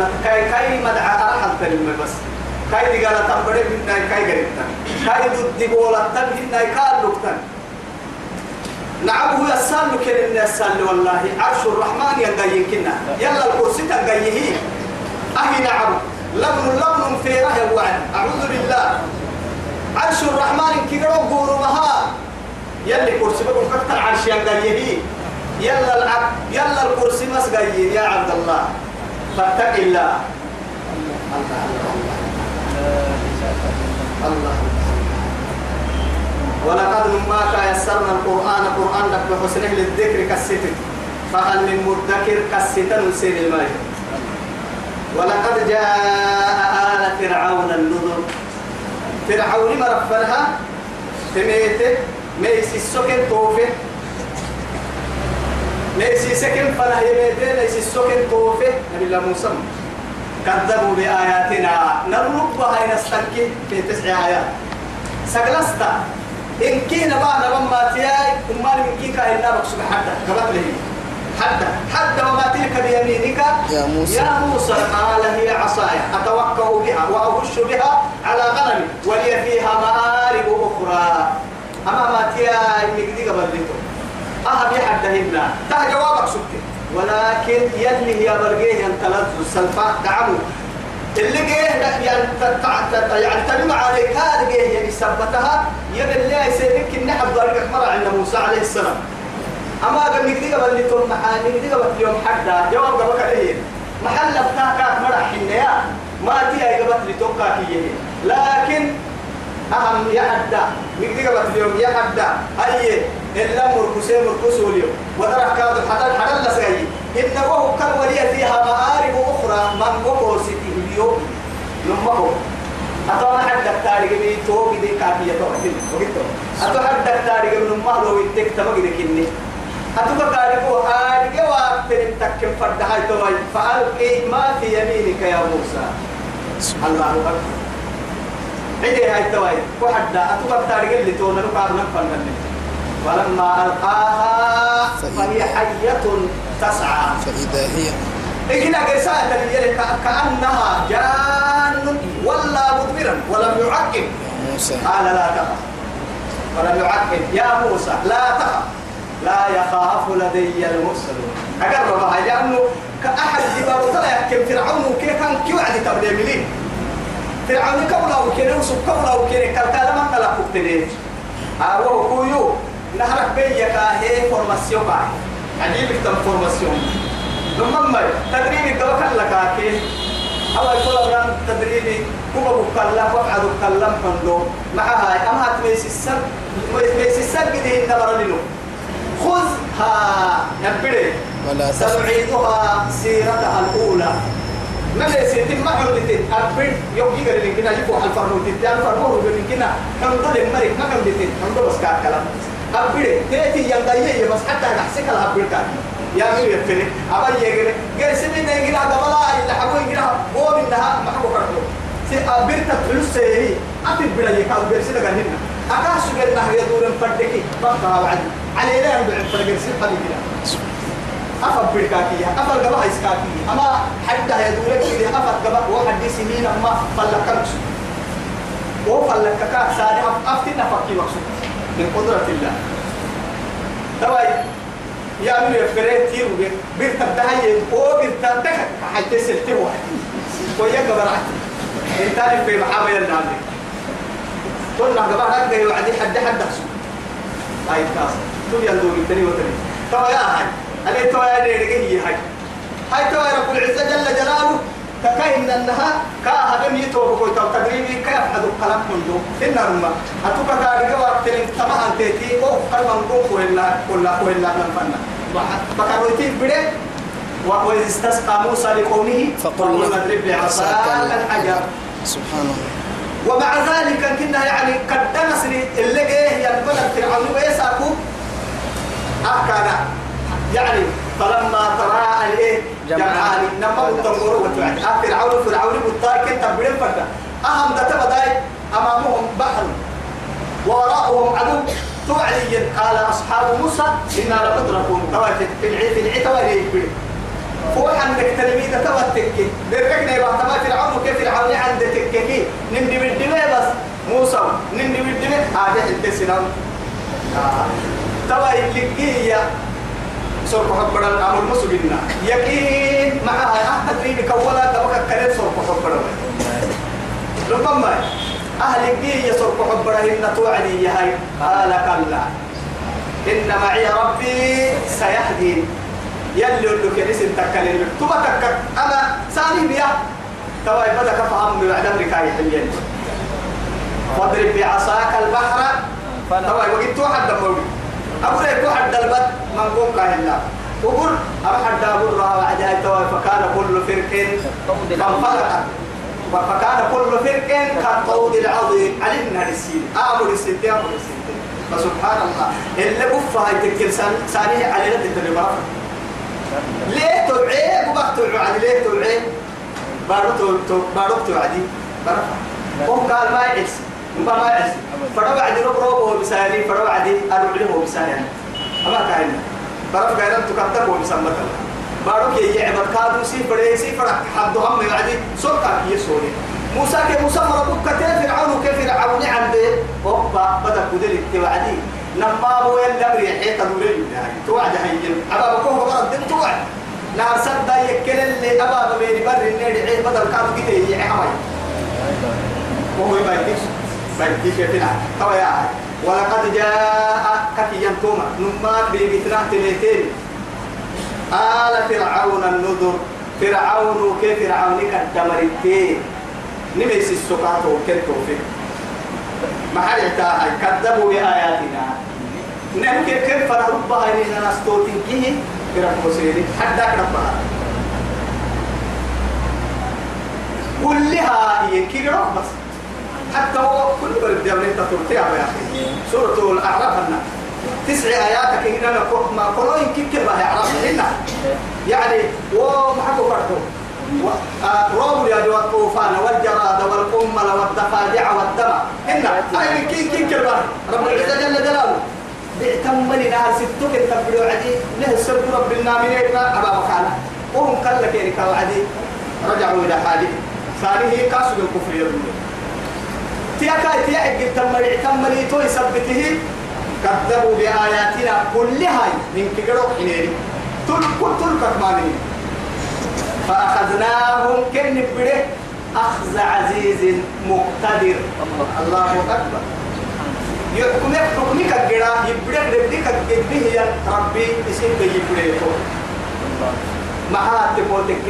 كنا كاي كاي مدعى أرحل تلم بس. كاي دي قال تنبري منا كاي قريبتا كاي ضد بولا تنهنا كاي لقتا نعم هو يسأل كن يسأل والله. عرش الرحمن ينقين كنا. يلا الكرسي تنقيه أهي نعم. لبن لبن في رهي وعد أعوذ بالله. عرش الرحمن كيرو قولوا بها. يلي كرسي بكم كتر عرش ينقيه يلا العب يلا الكرسي مسقيه يا عبد الله. فاتق الله. الله الله ولقد ما يسرنا القرآن قرآن لك بحسنه للذكر كالستر. فهل من مدكر كالستر نسير الماء. ولقد جاء آل فرعون النذر. فرعون مرفلها تميته ميسي السكن توفه ميسي سكن فلا يميته ميسي السكن توفه نبي الله موسى كذبوا بآياتنا. نربها نستنكي في تسع آيات. سقلستا. إن كينا بعد ما تياي أمال من كيكا إلا بقصد حتى كبت له حتى حتى وما تلك بيمينك. يا موسى. يا موسى. قال هي عصاي. أتوكأ بها وأهش بها على غنمي. ولي فيها مآرب أخرى. أما ما تياي مجدي قبل لتو أهم يحدهن ده جوابك سكت. ولكن يلي هي برقيه ينتلذ السلفاء دعمه. اللي جه يعني تنمى عليك. هذا جه يعني ثبتها. يبي الله يسيرك حد ضربك مرة عند موسى عليه السلام. أما قبل نقدي قبل اللي تقول محل نقدي قبل يوم حدا. جواب قبل كده محل بتاعك مرة حنيا ما تيجي قبل اللي كيه لكن أهم يحدى نقدي قبل اليوم يحدى أي إلا مركسي مركسه اليوم ودرك كاد حدا حدا لسعي. إنه هو كان ولي فيها مآرب أخرى من وقو سيتي اليوم نمه أتوا حد دكتور جبي تو بدي كافية تو أكيد وقتو أتوا حد دكتور جبي نمه لو يتك تبغى كده كني. أتوا كاريكو هارجع وأكتر تكم فرد هاي توي فألقي ما في يمينك يا موسى. الله أكبر. عيدي هاي توي واحد أتوا كاريكو اللي تونا. نقابل نفهم فلما ألقاها فهي حية تسعى. فإذا هي. إكنا قرساء كأنها جان ولا مدبرا ولم يعقب. يا موسى. قال لا تخف. ولم يعقب. يا موسى لا تخف. لا يخاف لدي المرسلون. أقربها لأنه كأحد طلع يحكم فرعون كيف كان كي وعد تبليملين فرعون كولا وكيري وسب كولا وكيري كالكالا من كتنين آه وهو كويو. نهرك بيك هي فورماسيون باي عجيب كتب فورماسيون؟ لما تدريبي كوكا لك كيف أول كل أمران تدريبي كوبا بكلا وقعد بكلا فندو مع هاي أما تميس السب تميس السب دي نبر لنو خذها نبري ولا سنعيدها سيرتها الأولى. ما ليس يتم عودتين أبد يوم يقدر لكنا يبوا الفرنو تتي الفرنو يقدر لكنا حمد الملك ما كان بيتين حمد بس كلام أبد تأتي ينقيه بس حتى نحسك الأبد كان. يا مين يفرق أبا يجري قال سمين يجري هذا ولا إلا حبوا يجري هو منها ما حبوا كرتو سي أبد تفلوس سيري أبد بلا يكاد بيرسل كهنا أكاس قال نهر يدور فردكي بقى وعد علينا نبع فردكي كده. أفر بركاكية أفر قبا إسكاكية أما حتى يدورك إذا أفر قبا واحد دي سنين أما فلك كاك ساري أفتنا فكي مقصود من قدرة الله. تواي يا من يفكرين تيرو بيرتا بهاي أو بيرتا تك حتى سلتي واحد. ويا قبا رعت إنتاني في محابة النادي قلنا قبا رعت وعدي حد حد أحسن. هاي كاس. تقول يندور التاني وتاني. تواي يا هاي. أنا تو يا نيرجع هي هاي. هاي تو رب العزة جل جلاله كاين أنها كاهدم يتوب كوي تو تدريبي كيف هذا الكلام منذ؟ إن رما أتوقع كارجع وقت تما أنتي أو كلام نقول كويلا كولا كويلا من فنا بكروتين بدي وإذ استسقى موسى لقومه فقل نضرب بعصاك الحجر. سبحان الله. ومع ذلك كنا يعني قد دنسني اللي جه ينبغى فرعون ويساكو أكاد يعني فلما تراءى الإيه جمعان نما التمور وتوعد آه فرعون فرعون بالطاي كنت بدين فردا أهم ده تبداي أمامهم بحر. وراءهم عدو. توعدي قال أصحاب موسى إنا لمدركون. توافت في العي في العي توالي يكبر فوح عندك تلميذة توتك دركنا يبقى تما فرعون كيف فرعون عند تككي نندي بالدماء بس؟ موسى. نندي بالدماء هذا انت سنام توا يلقيه سوف حبر الأمر مسلمنا يقين معها أحد ريني كولا تبقى كريم سوف حبر ربما أهل الجية سوف حبر إن توعدي يا هاي قال كلا إن معي ربي سيهدين يلي اللي كنيس تكلم تبا تك أنا سالي بيا توا بدك فهم بعد أمريكا يحيين واضرب بعصاك البحر توا وقت توحد دموي أقول لك توحد البد من قوم كاهلا وقول أبحد دابور رها وعدها توا فكان كل فرق فانفلق فكان كل فرق كالطود العظيم. علمنا السين أمر السين أمر السين فسبحان الله اللي بفها يتكل سانيه علينا تتنبرا ليه توعي؟ وبقت توعي ليه توعي؟ بارو تو بارو توعدي برفع هم قال ما يعكس ما ما فروا بعد روب هو بسالي فروا بعد له هو بسالي أما كان برفع غير تكتب هو بسمة بارو كي يعبد كادو سي فري سي فرق. حد هم بعدي سلطة يسوري موسى كي موسى مربوك كتير فرعون كيف فرعون عنده أوبا بدأ كدل التوعدي نما هو يلا بريحي تدوري توعد هين أبا بكوه غرض دم توعد. نار سد يكل اللي أبا بيني بر النادي عيد بدل كده يعي حماي. وهو يبايكش بايكش يتنا طبعا يا ولقد جاء كفي ينتوما نما بيبتنا تليتين آل فرعون النذر. فرعون كيف فرعون كدمرتين نميس السكات وكنتو فيه ما حد كذبوا بآياتنا. نحن كيف ربها إننا نستوتين كيه؟ برب مسيري حتى ربها. كلها هي كده بس حتى هو كل برد يوم انت ترتيع يا أخي. سورة الأعراف هنا. تسع آيات هنا ما قولوا يمكن كده يعرف هنا؟ يعني ومحكوا فرقوا روم يا جو الطوفان والجراد والقمل والضفادع والدم هنا. هاي كين كين كده رب العزة جل جلاله. بيتمني نهار ستوك التبلو عدي له السبب رب النامين أبا مكانا وهم قال لك يعني رجعوا إلى حاله. ثانية كاسو الكفر يرمي. تياكا تياك تمري تمري تو يثبته كذبوا بآياتنا كلها من كجرو حنيري تل كل تل كمانين فأخذناهم كن بره. أخذ عزيز مقتدر. الله أكبر. يحكم حكمك الجرا يبدأ ربك الجبه يا ربي اسم بيبدأ مع تقولك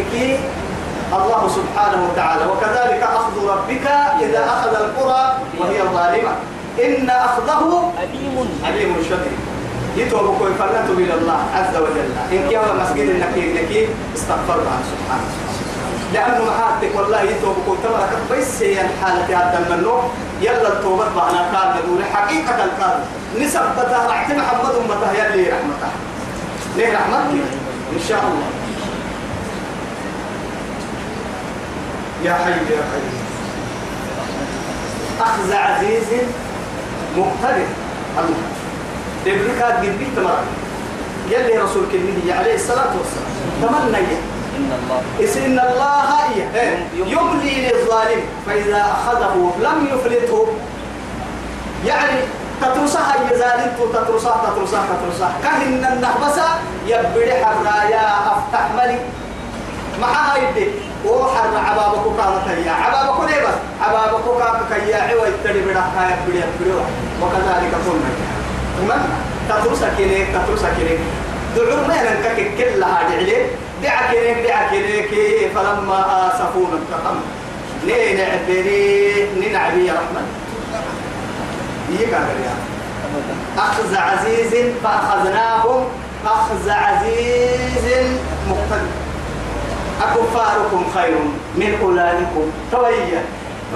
الله سبحانه وتعالى. وكذلك أخذ ربك إذا أخذ القرى وهي ظالمة. إن أخذه أليم. عليم شديد. يتوبك ويفرنت إلى الله عز وجل. إن كان مسجد النكير نكير استغفر الله سبحانه لأنه محاتك والله يتوبك وتمرك بس هي الحالة هذا المنوع يلا التوبة معنا كان دون حقيقة كان نسب بتاه رحمة محمد أمته. يلي رحمته. ليه رحمتك؟ إن شاء الله. يا حي يا حي. أخذ عزيز مقتدر. الله. دبرك قد تمر يلي رسول كلمة عليه الصلاة والسلام. تمنى إن الله. إن الله إيه، يملي للظالم. فإذا أخذه لم يفلته. يعني تترسها يزالنت تترسها تترسها تترسها. كهن النهبسة يبدي حرايا أفتح ملي. معها يدي وحر عبابك كانت يا عبابك ليه بس. عبابك كانت يا عوى يتري بدا. كايا بدي بدي وكذلك كنا. تمام تترسها كنيك تترسها كنيك دعور ما ينكك كلها دعلي دعا كنيك دعا كنيك فلما آسفونا انتقم ليه نعبري ننعبي يا رحمن. يا أخذ عزيز فأخذناهم. أخذ عزيز مقتدر. أكفاركم خير من أولئكم تويا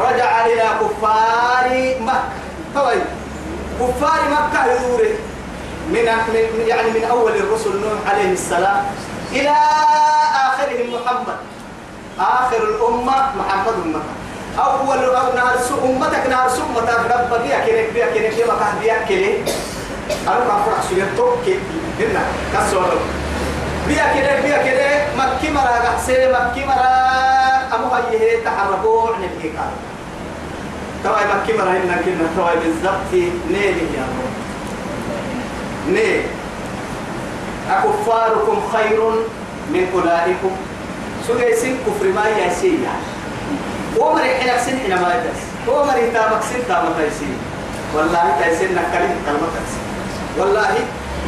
رجع إلى كفار مكة. تويا كفار مكة يدور من يعني من أول الرسل نوح عليه السلام إلى آخرهم محمد. آخر الأمة محمد أمة أول أو نار أمتك نار سو أمتك. رب بيا كنك بيا كنك. يا مكان بيا كنك. أنا كافر سويت توك هنا كسر بيا كده بيا كده مكي مرا قحسي مكي مرا أمو هيه تحركوا عن الإيقاع تواي مكي مرا هنا كنا تواي بالضبط نيلي يا رب نيل أكفاركم خير من أولئكم سوى سن كفر ما يسير ومر حنا سن حنا ما يدس ومر تامك سن تامك يسير والله تيسن نكلم كلمة تيسير والله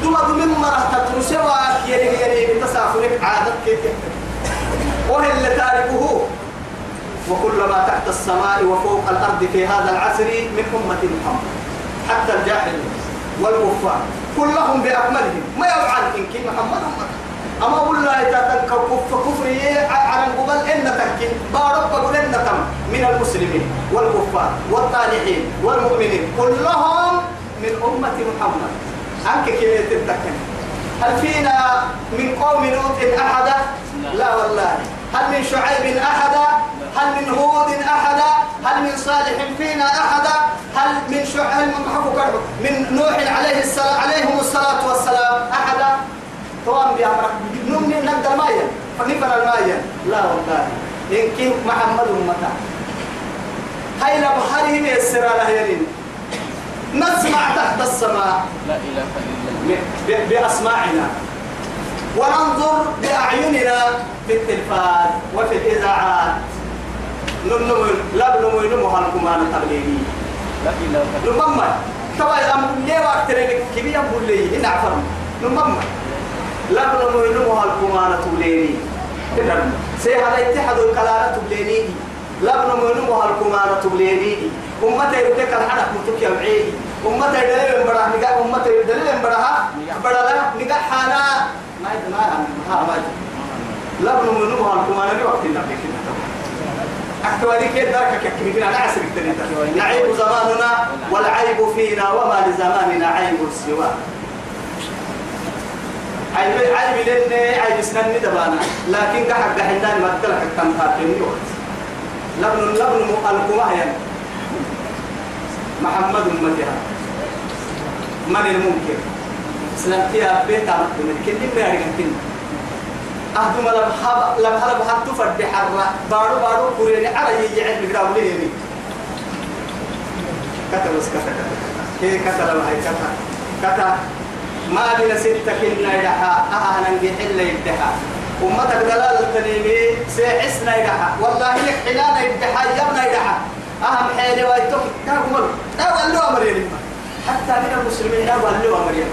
دوما دوما مرة تترسوا يلي يلي بتسافرك كيف وهي اللي تاركه؟ وكل ما تحت السماء وفوق الأرض في هذا العصر من أمة محمد. حتى الجاهل والكفار. كلهم بأكملهم. ما يفعل إن كي محمد أمة. أما أقول لا يتاتن كف كفر على قبل إن تكين بارب بقول إن تم من المسلمين والكفار والطالحين والمؤمنين. كلهم من أمة محمد. أنك كيف تتكن هل فينا من قوم لوط أحدا لا والله. هل من شعيب أحدا هل من هود أحدا هل من صالح فينا أحدا هل من شعيب من نوح عليه السلام عليهم الصلاة والسلام أحدا توام بأمرك نمني نقدر مايا فنفر المايا لا والله. إن كي محمد أمتا هاي لبحره يسر على يرين نسمع تحت السماء. لا إله إلا الله. ب- بأسماعنا. وننظر بأعيننا في التلفاز وفي الإذاعات. ننمو لا بنمو نمو هالكمان تغليني لا إله إلا الله. نمم تبا الأمر ليه وقت لك كبير يقول لي هنا عفرم نمم لا بنمو نمو هالكمان تغليني سيها الاتحاد الكلارة تغليني لا بنمو نمو هالكمان تغليني أمتي يبتك الحدث متك يبعيه أمتي دليل برا نجا أمتي دليل برا برا لا نجا حانا ما ما ما ما لا بنمو نمو هالكمان اللي وقت النبي كده أكتوالي كيف ذاك كيف أنا أعسر نعيب زماننا والعيب فينا وما لزماننا عيب سواه عيب عيب لنا عيب سنن دبانا لكن كحق حنان ما تلك التنفاقين يوت لبن لبن القمه يعني محمد أمتها من الممكن. سلامتي بيت عمد من كل ما يعرفين أهدم لم حب لم هرب حتى فرد حرة. بارو بارو كوريني على يجي عند مقرام ليه كتب بس كتب. كي كتب ما هي كتب. كتب. ما بين ستة كنا يدحى أهلا بحل يدحى أمتك دلالة تنيمي سيحسنا يدحى والله لك حلانا يدحى يبنا يدحى أهم حيلي ويتوك. كاكمل أول له أمرين حتى من المسلمين أول له أمرين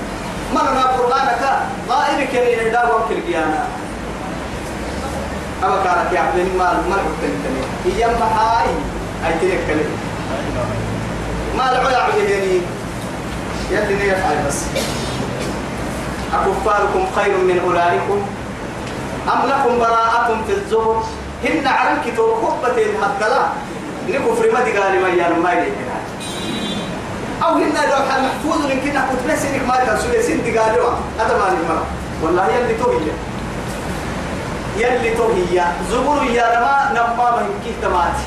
مرنا قرآنك؟ غائبك من إداب وكل قيانا أما كانت يعبد المال ما الحكم التاني هي محاي أي تلك كلمة. ما العلا عبدني يلي يفعل بس. أكفاركم خير من أولئكم؟ أم لكم براءة في الزهر؟ هن عرم كتور خطبة هدلا نكفر ما دقالي ما يلي أو هن لوحة محفوظ لكن كنت بس إنك ما تنسوا سن دقالي هذا ما نمر والله يلي توهي. يلي توهي. زبور يا رما نما من كيف تماتي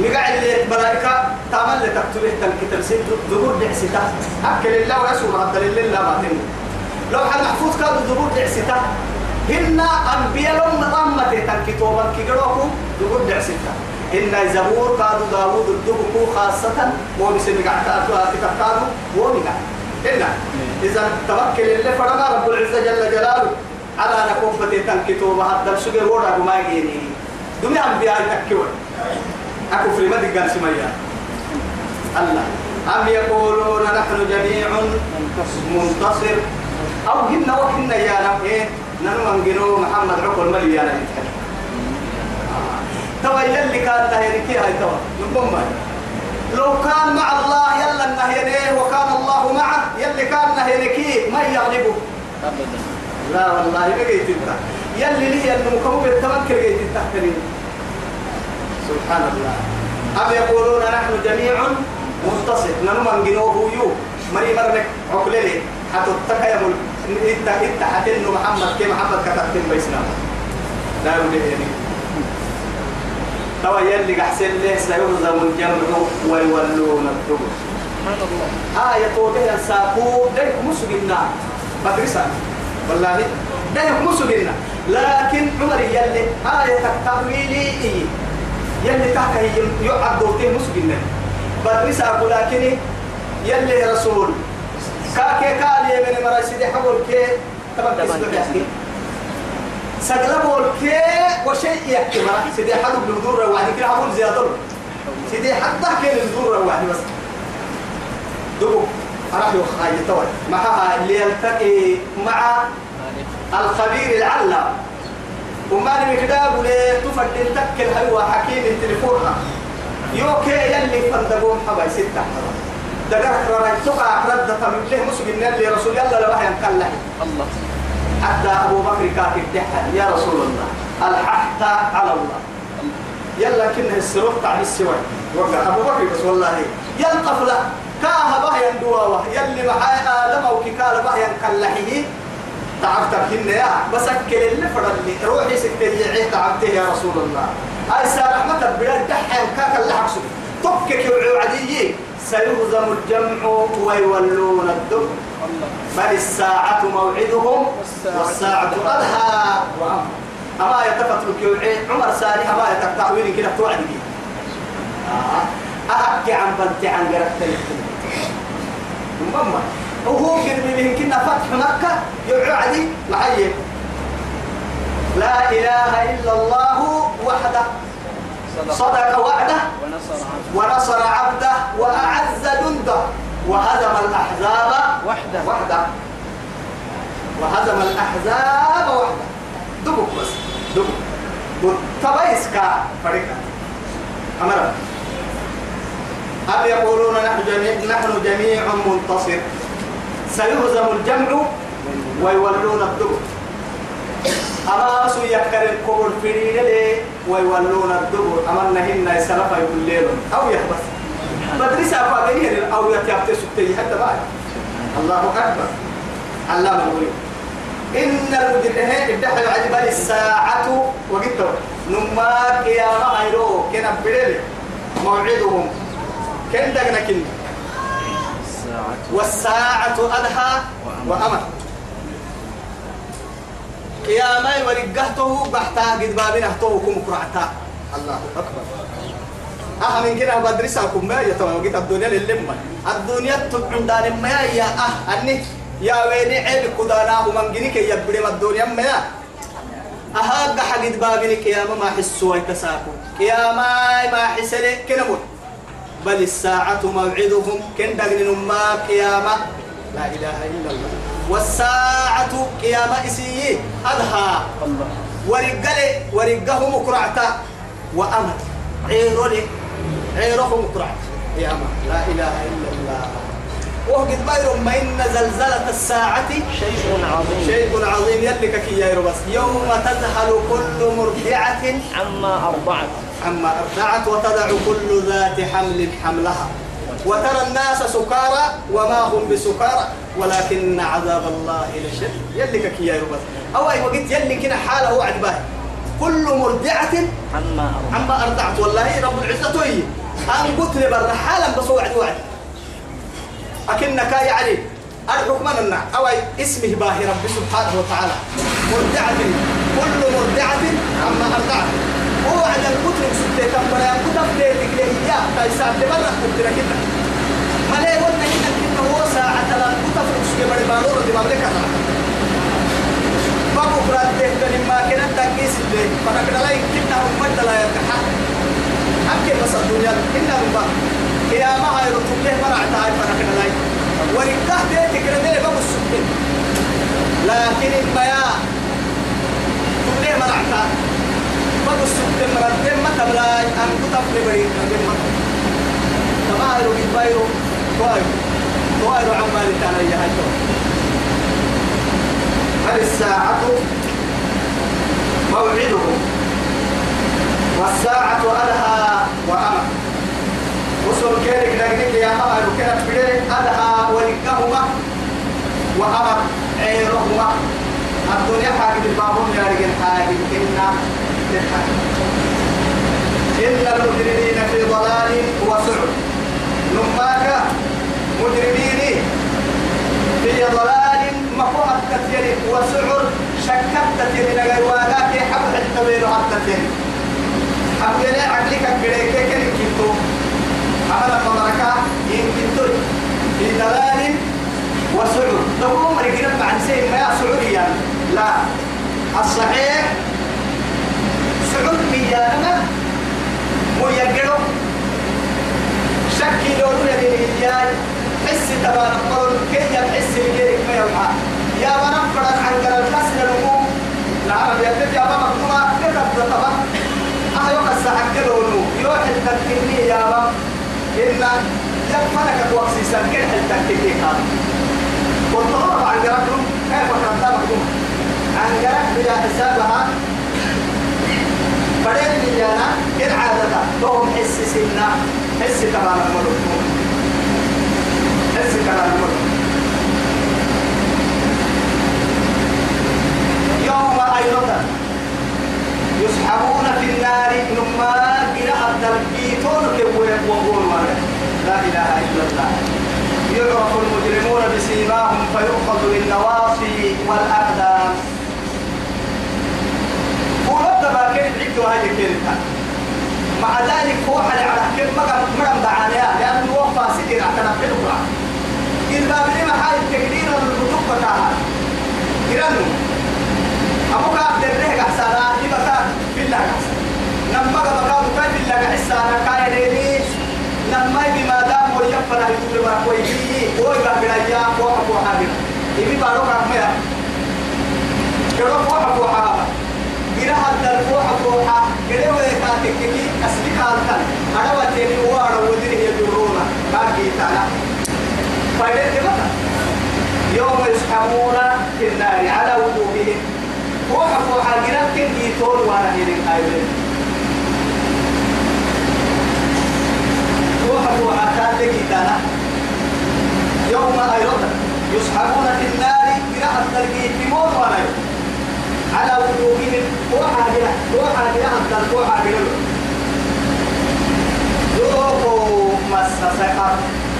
نقعد اللي ملائكة تعمل لك تكتبه الكتاب سيد ظهور دعستا أكل الله ورسول عبد الله ما تنو لو حد محفوظ كانوا ظهور دعستا هن أنبياء لهم نظامة تنكتوبا كيقروكم ظهور دعستا إن زبور كانوا داوود الدبكو خاصة ومسي مقعتاتها كتاب ومقع إلا إذا توكل اللي فرما رب العزة جل جلاله على نكوفة تنكتوبا هذا سجل ورا ما يجيني. دمي أنبياء تكيوه أكو في المدى قال سميا الله. أم يقولون نحن جميع منتصر. أو هن وهن يا نم إيه ننو محمد عقل ملي يا نم توا يلي كان تهيركي هاي توا. نقوم لو كان مع الله يلا نهينيه وكان الله معه يلي كان نهينكي ما يغلبه. أبدا لا والله ما جيت إنت. يلي لي مكمل التمكن جيت التحتنين سبحان الله. أم يقولون نحن جميع منتصر نمن جنوه يو. مري مرنك عقللي حتى تكيم انت إنت حتنو محمد كي محمد كتبتن بيسنا لا يعني توا يلي قحسن له سيهزم الجمع ويولون الدبر سبحان الله آية توبه الساقو ديك مسجنا بدرسا والله ده يكمس لنا لكن عمر يلي آية. التأويلي يلي تحكي يعد دوتين مسجنا بدرس أقول لكن يلي رسول كاكي كالي من مرسيدي حول كي تبقى يحكي سقلبول كي وشيء يحكي ما سيدي حلو بالدور واحد كده حول زيادة. سيدي حتى كي الدور واحد بس. دبو راح يخاي توي معها اللي يلتقي مع الخبير العلم. وما كده أقول تفضل تكل هو حكيم التليفون. يوكي يلي فندقوم حباي ستة. دقرت رأي تقع ردة من له مسلم اللي رسول الله لوحي ينقل الله. حتى أبو بكر كاتب تحت يا رسول الله الحقت على الله. يلا كنا السروق تاع السوى وقع أبو بكر بس والله. يلقف له. كاها بها يندوا يلي معاي آدم أو كيكال بها ينقلحه تعبت كنا يا. بس أكل اللي فرد لي. روحي ستي تعبته يا رسول الله. هاي سارح متى بلاد دحين كاك اللي حقصه تبكك وعدي سيهزم الجمع ويولون الدبر بل الساعة موعدهم والساعة أدهى أما يتفتل كيوعي عمر سالي أما يتقطعوين كده توعد بي. أحكي عن بنتي عن قرأت ماما وهو قرب به كنا فتح مكة يوعدي معي لا إله إلا الله وحده. صدق وعده ونصر عبده ونصر عبده وأعز جنده وهزم الأحزاب وحده وحده وهزم الأحزاب وحده. دبك بس دبك. تبايس كا فريقا أمرا أم يقولون نحن جميع نحن جميع منتصر. سيهزم الجمع ويولون الدبر سو يكر الكبر فريد لي ويولون الدبر. أما نهن يسلف يقول ليلون أو يحبس. بدرس أفاقيه أو يتيابت سكتي حتى بعد. الله أكبر. علام الغيوب. إن المجرمين ادعوا عجبا الساعة وقلت نما قيامة هيرو. كنا بدل موعدهم. كن دقنا كن. الساعة والساعة أدهى وأمر. قيامة ورقهته بحتا قد بابنا هتوكم كرعتا الله أكبر. أه من كده بدرسكم ما يتوى وقت الدنيا للمة. الدنيا تبعن دان ما يا أه. أني يا ويني عيب كدانا ومن جنيك يبدي ما الدنيا ما أهاق حقد بابني قيامة ما حسوا يتساكو قيامة ما حسني كنمون. بل الساعة موعدهم كن دقن ما قيامة. لا إله إلا الله. والساعة قيامة إسيي. أدهى الله. ورجالي ورجهم كرعتا وأمر. عيرولي عيرهم كرعتا يا أمر لا إله إلا الله. وقد بايرو ما إن زلزلة الساعة. شيء عظيم. شيء عظيم. يلك كي يا بس يوم تذهل كل مرضعة عما أرضعت. عما أرضعت وتضع كل ذات حمل حملها. وترى الناس سكارى وما هم بسكارى. ولكن عذاب الله لشديد يلك كي يا بس أو أي وقت يلي كنا حالة وعد باهي كل مرضعة عما أرضعت. والله رب العزة هي أن قلت لي برا حالا بس وعد وعد أكنك يعني الحكم أن أو اسمه باهي رب سبحانه وتعالى. مرضعة كل مرضعة عما أرضعت. وعد الكتب ستة كم ولا كتب ليتك لهي تايسان لبرا قلت لك إنك ما ليه قلنا إنك إنه؟ هو ساعة لا كتب رسك بني بارور دي مملكة بابو فراد تهتني ما كنا تنقيس اللي فنكنا لا يمكننا هم لا يرتاح أكيد بس الدنيا إننا نبا يا ما هاي رتب له مرع تاي فنكنا لا وركاه تيتك ردي بابو السكين لكن المياه تبليه مرع تاي بابو السكين مرتين ما تبلاي أن من ما تما هاي رجل بايرو كوايرو كوايرو عمالي كان يا هاي بل الساعة موعدهم والساعة أدهى وأمر وصل كيرك دقيق يا أمر كانت بدرك أدهى ولكهما وأمر عيرهما الدنيا حاجة البابون يا رجل حاجة إنا إن المجرمين في ضلال وسعر. نماك مجرمين في ضلال مفهوم كثير وسعر تين نجاي واقع كي حب حتى بينه حتى تين حب لا عقلك كده كنتو. عمل مدركة يمكن في دلال وسعود. هم رجال مع نسين ما سعوديا لا. الصحيح. سعود ميانا ميقرو شكي لو يدين الهياي حس تبارك قول كي يحس بجيرك ما يوحى. يا بنا فرد عن قرار كسر الأموم العرب يبتدي يا بنا مكتوبة كتب طبعا؟ أهيو قصة حكروا له يوحي التكيني يا بنا. إلا يفنك توكسي سنكين حل تكيني والطلاب عن قرارهم كيف مكتوبة عن قرار بلا حسابها. بدين ليانا كن عادة توم حس سنة حس تبارك ملوك حس تبارك ملوك يوم أيضا يسحبون في النار نما إلى الدربيتون كبوية وقول لا إله إلا الله. يعرف المجرمون بسيماهم فيؤخذ بالنواصي والأقدام. ورد ما كان عدوا هاي كلمة مع ذلك هو على على كل مقام مقام دعانيا لأنه هو فاسد اعتنى في الأخرى إن باب لما حال التقدير الرجوع بتاعها. إيرانو أبوك عبد الرهق أحسانا إبكا في الله أحسن نما بكا بكا في الله أحسانا كايريني نما بما دام هو يبقى بلايا فوق فوق هذه إبي أحمد كلو فوق فوق هذا إلى هذا الفوح فوحة كده ويكاتك كي أسلك هذا أنا وتيني وارا ودينه يدرونا باقي تعالى فايدة متى يوم يسحبون في النار على وجوههم فوحة فوحة جنات كي تون وأنا هيرين أيضا فوحة فوحة كاتك تعالى يوم أيضا يسحبون في النار قراءة تلقيت موت وأنا يوم. على وجوههم وحاجة وحاجة أنت وحاجة ذوقوا مس سقر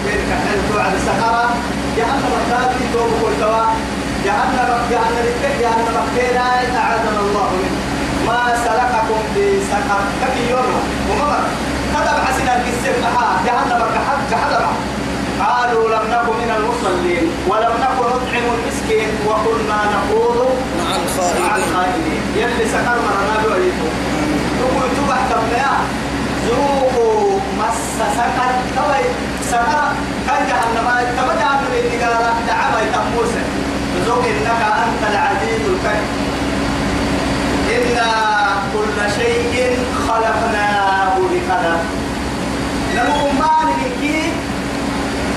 تلك حلت على سقرة جهنم الثاني توب كل دواء جهنم جهنم التك جهنم كينا أعاذنا الله منه. ما سلككم في سقر كفي يوم؟ ومر كتب حسنا جهنم كحد جهنم قالوا لم نكن من المصلين ولم نكن نطعم المسكين وكنا نخوض مع مع الخائضين الخائنين يلي سكر مرنا بوعيتو تقول تبع تبنيا ذوقوا مس سكر. توي سكر؟ كان جهنم. تبع جهنم اللي قال دعما يتموس ذوق إنك أنت العزيز الكريم. إنا كل شيء خلقناه بقدر. نمو ما نبكي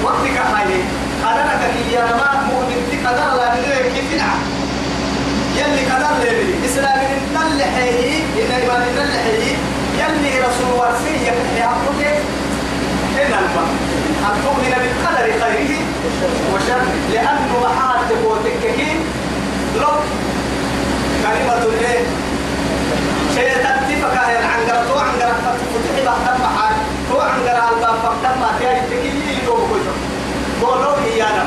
وقتك حالي قدرك يا ما مؤمن قدر لا ندري كيف نعم؟ يلي قدر لي إسلام نل حي إن إيمان نل حي يلي رسول ورسي يكفي عبده إن الفم أن تؤمن بالقدر خيره وشره لأنه محال تبوتك لو كلمة الإيه شيء تكتفك عن قرطو عن قرطو فتحي بحث محال تو عن قرطو الباب فتح ما تيجي تكيي تو بكتو قولوا إيانا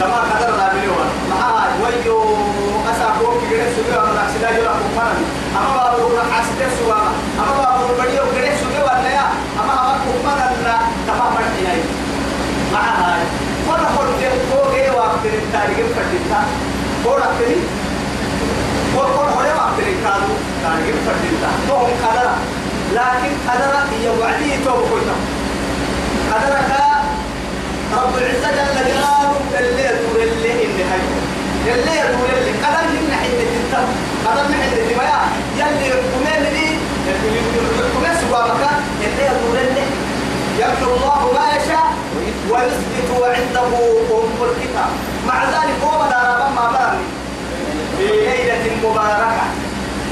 كما قدر الله بلوان معها ويو أساقوك كده سوى من أكسدا جوا كمان أما بابو أكسد سوى أما بابو بديو كده سوى ولا يا أما أما كمان لا تمام مرحيا معها ولا هو ده هو جه وقت التاريخ فتيتا هو رأتني هو هو هو وقت الكادو تاريخ فتيتا تو هم قدر لكن قدر هي وعدي تو بكتو قدرك رب العزة جل جلاله اللي يدور اللي اللي هاي اللي يدور اللي قدر من حين تنتم قدر من حين تنتم يلي يقومين لي يقومين سبابك اللي يدور اللي يكتب الله ما يشاء ويثبت عنده أم الكتاب مع ذلك هو مدار ما برني في ليلة مباركة.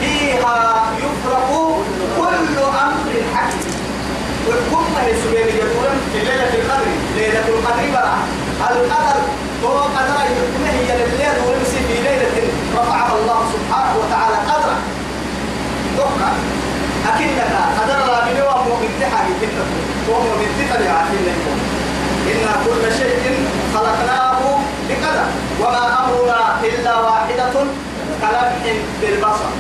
فيها يفرق كل أمر حكيم. والكم هي سبيل يقول في ليلة القدر. ليلة القدر برا القدر هو قدر يكون هي الليل ولمسي في ليلة رفعها الله سبحانه وتعالى قدرا. دقة. أكيد قدر الله بنوى مؤمن تحري كنت وهو من تقل عاتين إن كل شيء خلقناه بقدر وما أمرنا إلا واحدة كلمح بالبصر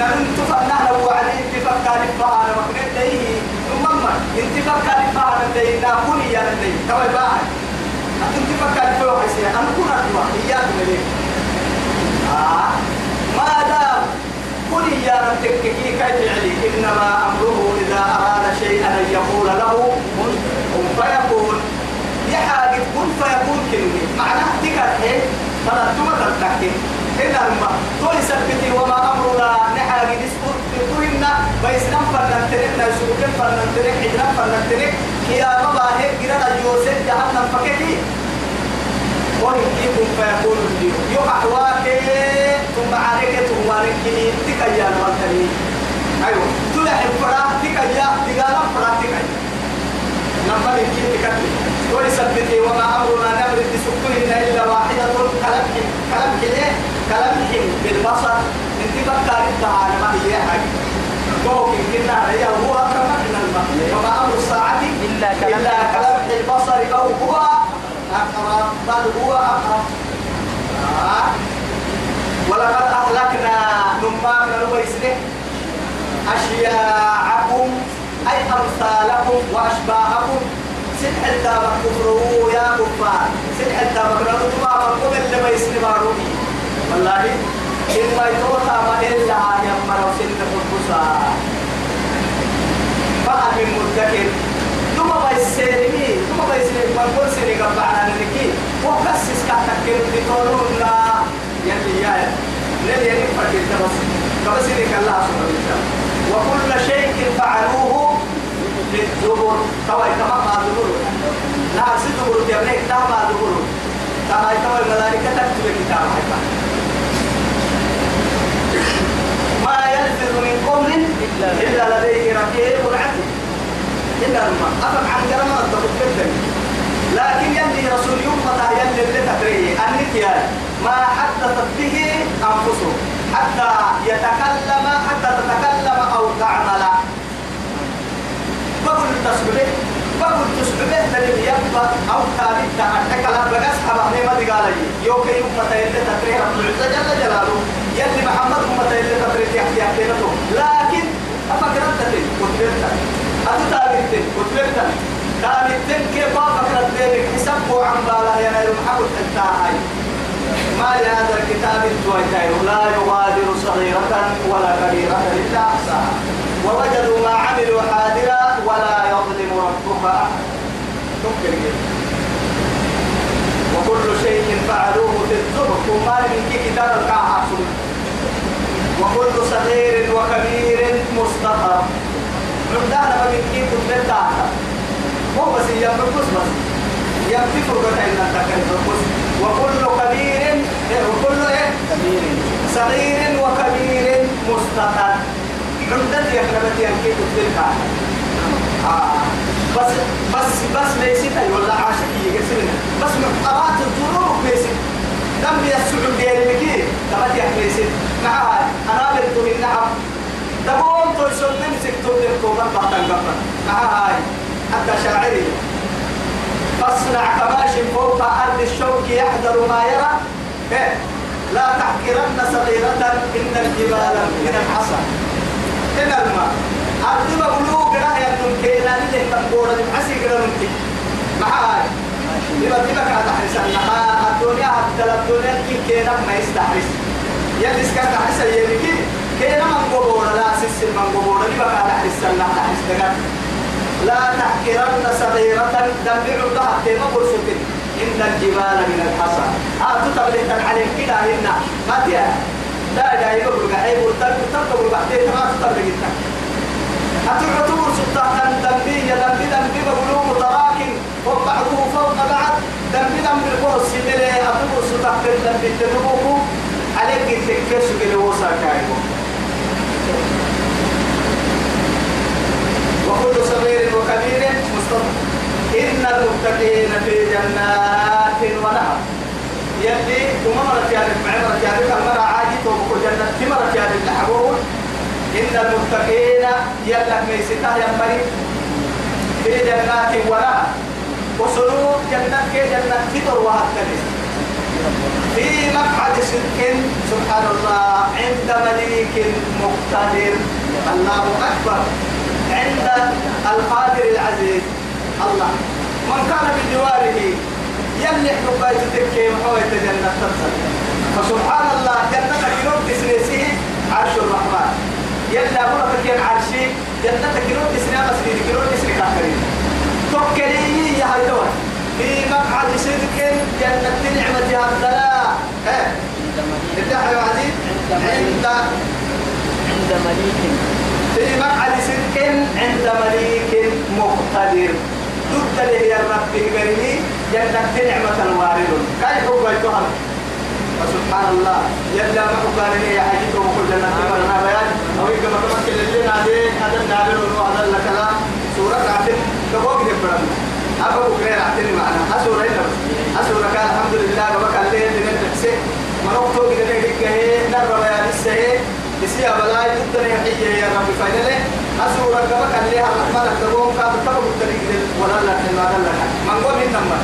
نحن تفنى لو عليه تفكر بها أنا مكنت ليه ثم انت فكر بها أنا ليه ناكوني يا ليه كما بها انت فكر بها حسين أنا كنا دوا إياك آه. ما دام قل يا ربك كيف علي إنما أمره إذا أراد شيئا أن يقول له كن فلا تمثل تحكي إن الماء تولي سبتي وما أمرنا نحاجة نسكت تقولنا بيسنم فرنتنك نسوك فرنتنك حجنا فرنتنك يا بابا هيك جرنا جوسف جهنم فكتي وإن كيكم فيكون الدين يقع واكي ثم عليك ثم عليك تكيا نمتني أيوة تلح الفرا تكيا. تقال الفرا تكيا. نمبر كيف تكتي ولسبتي وما أمرنا نمر بسكرهن إلا واحدة. كلمح كلمح إيه كلمح بالبصر. انت بكار التعالى ما هي حاجة. ممكن كنا هي هو أكرم من الماء وما أمر الساعة إلا كلمح كلمح البصر. أو هو أقرب. بل هو أقرب. آه. ولقد أهلكنا نمان نبيسنه أشياعكم أي أمثالكم وأشباهكم. سنح التابع كفروا يا كفار. سنح التابع كفروا ما بقوم اللي ما يسنباروني والله إن ما يتوقع ما إلا يمروا سنة القصة فقط من مدكر ثم بيسيرني ثم بيسيرني ما كل سنة قبعنا نكي وكسس كتكر بطولنا. يلي يا نلي يلي فرق التبس كبس لك الله سبحانه وتعالى. وكل شيء فعلوه للزبر كوي كما ما زبر لا سيدبر تبنيك تما زبر كما كوي ملائكة تكتب ما يلفظ من قول إلا لديه رقيب عتيد إلا الماء أفهم عن التفكير لكن يلي رسول يوم متى يلي اللي يا ما حدثت به أنفسهم حتى يتكلم حتى تتكلم أو تعمل بقول تسبه بقول تسبه لن يبقى أو ثابت تعتك لا أصحاب أهل ما تقال لي يوم متى يلي تدريه رب العزة جل جلاله يلي محمد متى يلي تدريه يحكي يحكي لكن أفكرت تتين كتبت أتتابت كتبت تابت كيف أفكرت ذلك حسبه عن بالا يا نير محمد التاهي ما لهذا الكتاب التوجه لا يغادر صغيرة ولا كبيرة إلا أحصاها ووجدوا ما عملوا حاضرا ولا يظلم ربك أحدا وكل شيء فعلوه في الزبر. ثم من كتاب الكعب وكل صغير وكبير مستطر عندنا ما كيف تبتعها هو بس يمكس بس. يمكس وقت أن تكلم وكل كبير إيه؟ وكل إيه؟ صغير وكبير مستطر عندنا كلمة يمكس تبتعها آه. بس بس بس ليست أي ولا عاشق يقسمنا بس أرات الظروف ليست دم يسعود يلمكي تبت يحميسين معها أنا بنت من نعم. دبوم تلسل نمسك تولي الكوبان بحتن قبل معها حتى شاعري. فاصنع كماش فوق أرض الشوك يحذر ما يرى. إيه لا تحقرن صغيرة إن الجبال من الحصى. إن الماء أرض مبلوغ رأي أنتم كينا اللي تنبورا لمحسي كده نمتك معاي لما تبقى على تحرس النها الدنيا حتى الدنيا كي كينا ما يستحرس يلي سكا تحرس يلي كينا من قبورا لا سيس من قبورا لما على تحرس النها تحرس دقات لا تحقرن صغيرة دمع الله كيما برسلتك إن الجبال من الحصى آتو تبليتا عليك كده هنا ما تيا لا جاي يقول لك عيب وترك ترك بعدين ما تطلق سلطان دمبي دمبي دمبي بقولوا متراكم. وبعضه فوق بعض دمبي دمبي القرص اللي أتعتبر سلطان دمبي تدبوكو عليك تكفش بالوسا كايبو وكل صغير وكبير مستطر إن المتقين في جنات ونهر. يلي ومرت يعني معمرة يعني المرأة عادي توبكو جنة مرة يعني الحبوب إن المتقين يلك ميسيتا ينبري. في جنات ونهر وسلوك جنة كي جنة فطر وهكذا في مقعد صدق سبحان الله عند مليك مقتدر. الله أكبر. عند القادر العزيز. الله. من كان بجواره يملك بيت تكي محوية جنة تنزل فسبحان الله جنة كنوب تسنيسيه عرش الرحمن يلا مرة كين عرشي جنة كنوب تسنيا مسجد كنوب تسنيا كاكرين توكلي يا هيدوان في مقعد صدق جنة نعمة الدلاء ها انت يا عزيز عند عند مليك. في مقعد صدق عند مليك مقتدر. ضد له يا رب قرني جنة نعمة الوارد كيف يتهم فسبحان الله. يلا لي يا حجيت وكل جنة مرنا بيان. أو كما كما كل عليه هذا النابل وهذا الكلام. سورة عتم كبوك نبرنا أبو بكر عتم معنا. أسورة أسورة كان الحمد لله من تحسين كده نهيك هي نرى بيان السهي يسيا بلاي ضد نهيك يا رب فايدة. أسورة كبك الليل الرحمن الكبوم كان تطلب الطريق ولا لا ولا لا. من قول إنما.